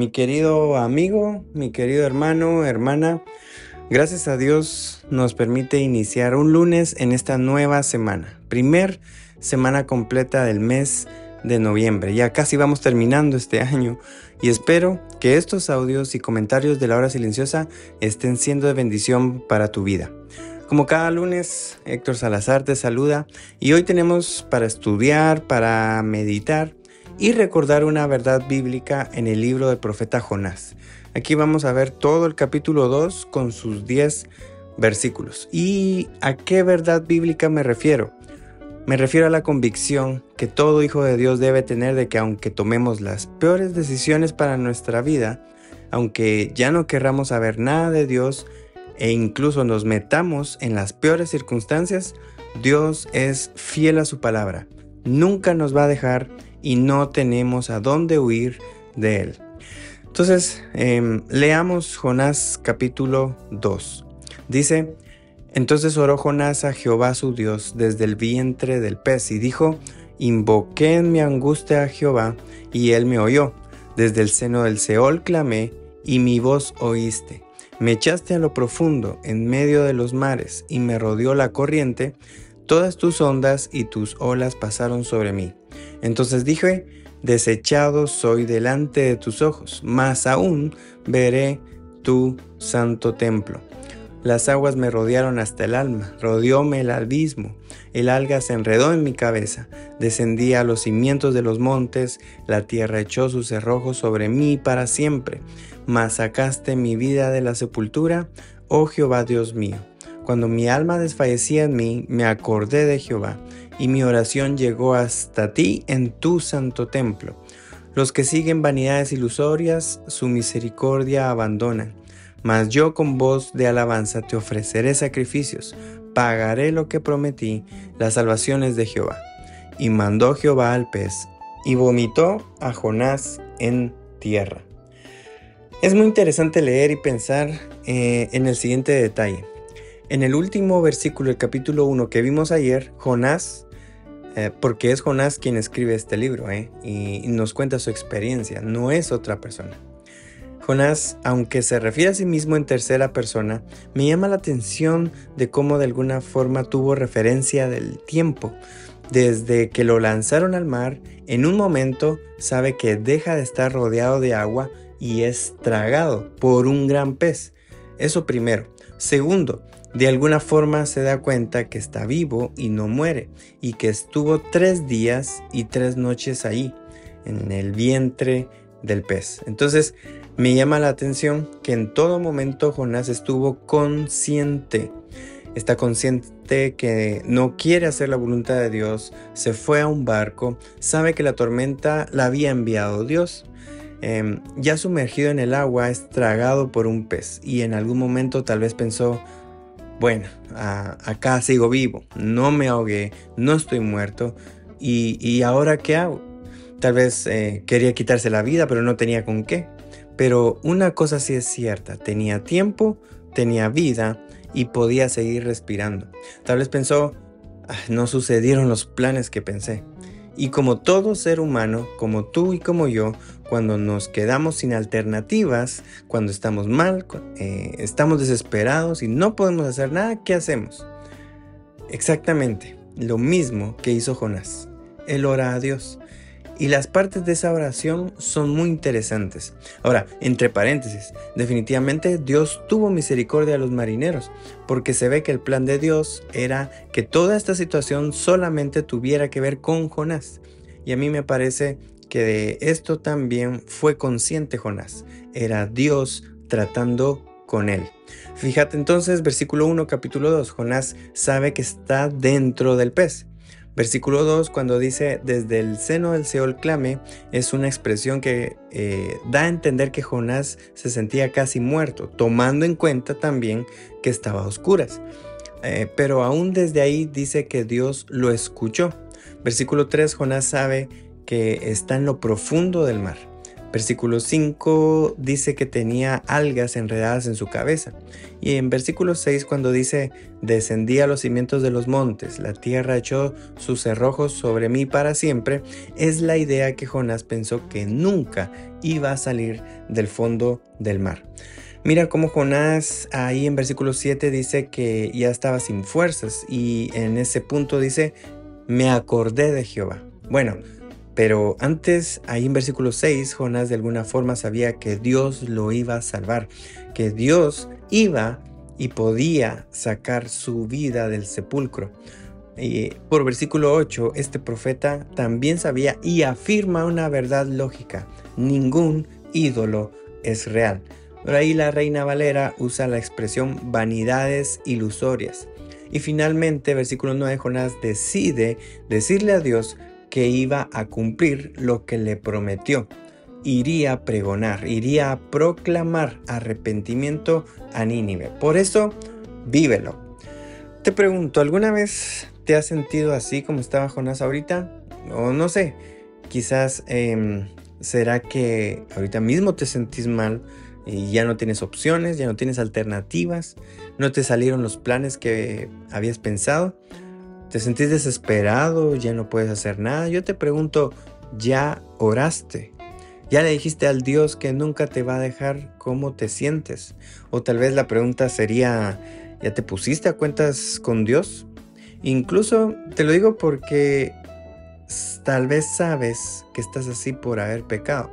Mi querido amigo, mi querido hermano, hermana, gracias a Dios nos permite iniciar un lunes en esta nueva semana, primer semana completa del mes de noviembre. Ya casi vamos terminando este año y espero que estos audios y comentarios de la hora silenciosa estén siendo de bendición para tu vida. Como cada lunes, Héctor Salazar te saluda y hoy tenemos para estudiar, para meditar, y recordar una verdad bíblica en el libro del profeta Jonás. Aquí vamos a ver todo el capítulo 2 con sus 10 versículos. ¿Y a qué verdad bíblica me refiero? Me refiero a la convicción que todo hijo de Dios debe tener de que aunque tomemos las peores decisiones para nuestra vida, aunque ya no querramos saber nada de Dios e incluso nos metamos en las peores circunstancias, Dios es fiel a su palabra. Nunca nos va a dejar y no tenemos a dónde huir de él. Entonces, em, leamos Jonás capítulo 2. Dice, entonces oró Jonás a Jehová su Dios desde el vientre del pez y dijo, invoqué en mi angustia a Jehová y él me oyó. Desde el seno del Seol clamé y mi voz oíste. Me echaste a lo profundo, en medio de los mares, y me rodeó la corriente. Todas tus ondas y tus olas pasaron sobre mí. Entonces dije, desechado soy delante de tus ojos, más aún veré tu santo templo. Las aguas me rodearon hasta el alma, rodeóme el abismo, el alga se enredó en mi cabeza, descendí a los cimientos de los montes, la tierra echó sus cerrojos sobre mí para siempre, mas sacaste mi vida de la sepultura, oh Jehová Dios mío. Cuando mi alma desfallecía en mí, me acordé de Jehová, y mi oración llegó hasta ti en tu santo templo. Los que siguen vanidades ilusorias, su misericordia abandonan. Mas yo con voz de alabanza te ofreceré sacrificios, pagaré lo que prometí, las salvaciones de Jehová. Y mandó Jehová al pez, y vomitó a Jonás en tierra. Es muy interesante leer y pensar eh, en el siguiente detalle. En el último versículo del capítulo 1 que vimos ayer, Jonás eh, porque es Jonás quien escribe este libro ¿eh? y, nos cuenta su experiencia, no es otra persona. Jonás, aunque se refiere a sí mismo en tercera persona, me llama la atención de cómo de alguna forma tuvo referencia del tiempo. Desde que lo lanzaron al mar, en un momento sabe que deja de estar rodeado de agua y es tragado por un gran pez. Eso primero. Segundo, de alguna forma se da cuenta que está vivo y no muere, y que estuvo tres días y tres noches ahí, en el vientre del pez. Entonces, me llama la atención que en todo momento Jonás estuvo consciente. Está consciente que no quiere hacer la voluntad de Dios, se fue a un barco, sabe que la tormenta la había enviado Dios. Em, ya sumergido en el agua, es tragado por un pez y en algún momento tal vez pensó, bueno, acá sigo vivo, no me ahogué, no estoy muerto, y, ahora qué hago? Tal vez eh, quería quitarse la vida, pero no tenía con qué. Pero una cosa sí es cierta, tenía tiempo, tenía vida y podía seguir respirando. Tal vez pensó, ah, no sucedieron los planes que pensé. Y como todo ser humano, como tú y como yo, cuando nos quedamos sin alternativas, cuando estamos mal, eh, estamos desesperados y no podemos hacer nada, ¿qué hacemos? Exactamente lo mismo que hizo Jonás. Él ora a Dios. Y las partes de esa oración son muy interesantes. Ahora, entre paréntesis, definitivamente Dios tuvo misericordia a los marineros, porque se ve que el plan de Dios era que toda esta situación solamente tuviera que ver con Jonás. Y a mí me parece que de esto también fue consciente Jonás. Era Dios tratando con él. Fíjate entonces, versículo 1, capítulo 2, Jonás sabe que está dentro del pez. Versículo 2, cuando dice desde el seno del Seol clame, es una expresión que eh, da a entender que Jonás se sentía casi muerto, tomando en cuenta también que estaba a oscuras. Eh, pero aún desde ahí dice que Dios lo escuchó. Versículo 3, Jonás sabe que está en lo profundo del mar. Versículo 5 dice que tenía algas enredadas en su cabeza. Y en versículo 6 cuando dice, descendí a los cimientos de los montes, la tierra echó sus cerrojos sobre mí para siempre, es la idea que Jonás pensó que nunca iba a salir del fondo del mar. Mira cómo Jonás ahí en versículo 7 dice que ya estaba sin fuerzas y en ese punto dice, me acordé de Jehová. Bueno, pero antes, ahí en versículo 6, Jonás de alguna forma sabía que Dios lo iba a salvar, que Dios iba y podía sacar su vida del sepulcro. Y por versículo 8, este profeta también sabía y afirma una verdad lógica. Ningún ídolo es real. Por ahí la reina Valera usa la expresión vanidades ilusorias. Y finalmente, versículo 9, Jonás decide decirle a Dios que iba a cumplir lo que le prometió. Iría a pregonar, iría a proclamar arrepentimiento a Nínive. Por eso, vívelo. Te pregunto, ¿alguna vez te has sentido así como estaba Jonás ahorita? O no sé, quizás em, será que ahorita mismo te sentís mal y ya no tienes opciones, ya no tienes alternativas, no te salieron los planes que habías pensado. ¿Te sentís desesperado? ¿Ya no puedes hacer nada? Yo te pregunto, ¿ya oraste? ¿Ya le dijiste al Dios que nunca te va a dejar cómo te sientes? O tal vez la pregunta sería, ¿ya te pusiste a cuentas con Dios? Incluso te lo digo porque tal vez sabes que estás así por haber pecado.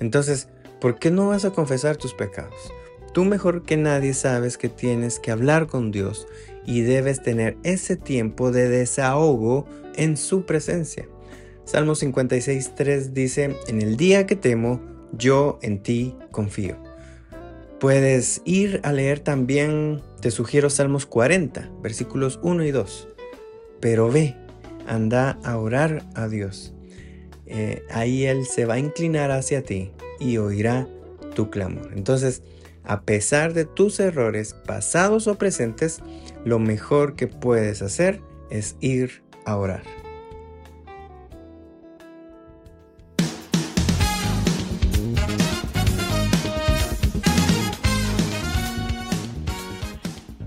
Entonces, ¿por qué no vas a confesar tus pecados? Tú mejor que nadie sabes que tienes que hablar con Dios y debes tener ese tiempo de desahogo en su presencia. Salmo 56.3 dice, en el día que temo, yo en ti confío. Puedes ir a leer también, te sugiero Salmos 40, versículos 1 y 2. Pero ve, anda a orar a Dios. Eh, ahí Él se va a inclinar hacia ti y oirá tu clamor. Entonces, a pesar de tus errores pasados o presentes, lo mejor que puedes hacer es ir a orar.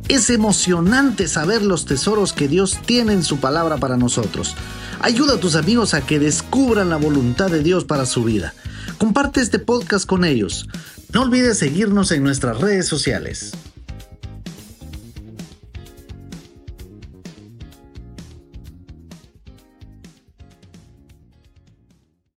Es emocionante saber los tesoros que Dios tiene en su palabra para nosotros. Ayuda a tus amigos a que descubran la voluntad de Dios para su vida. Comparte este podcast con ellos. No olvides seguirnos en nuestras redes sociales.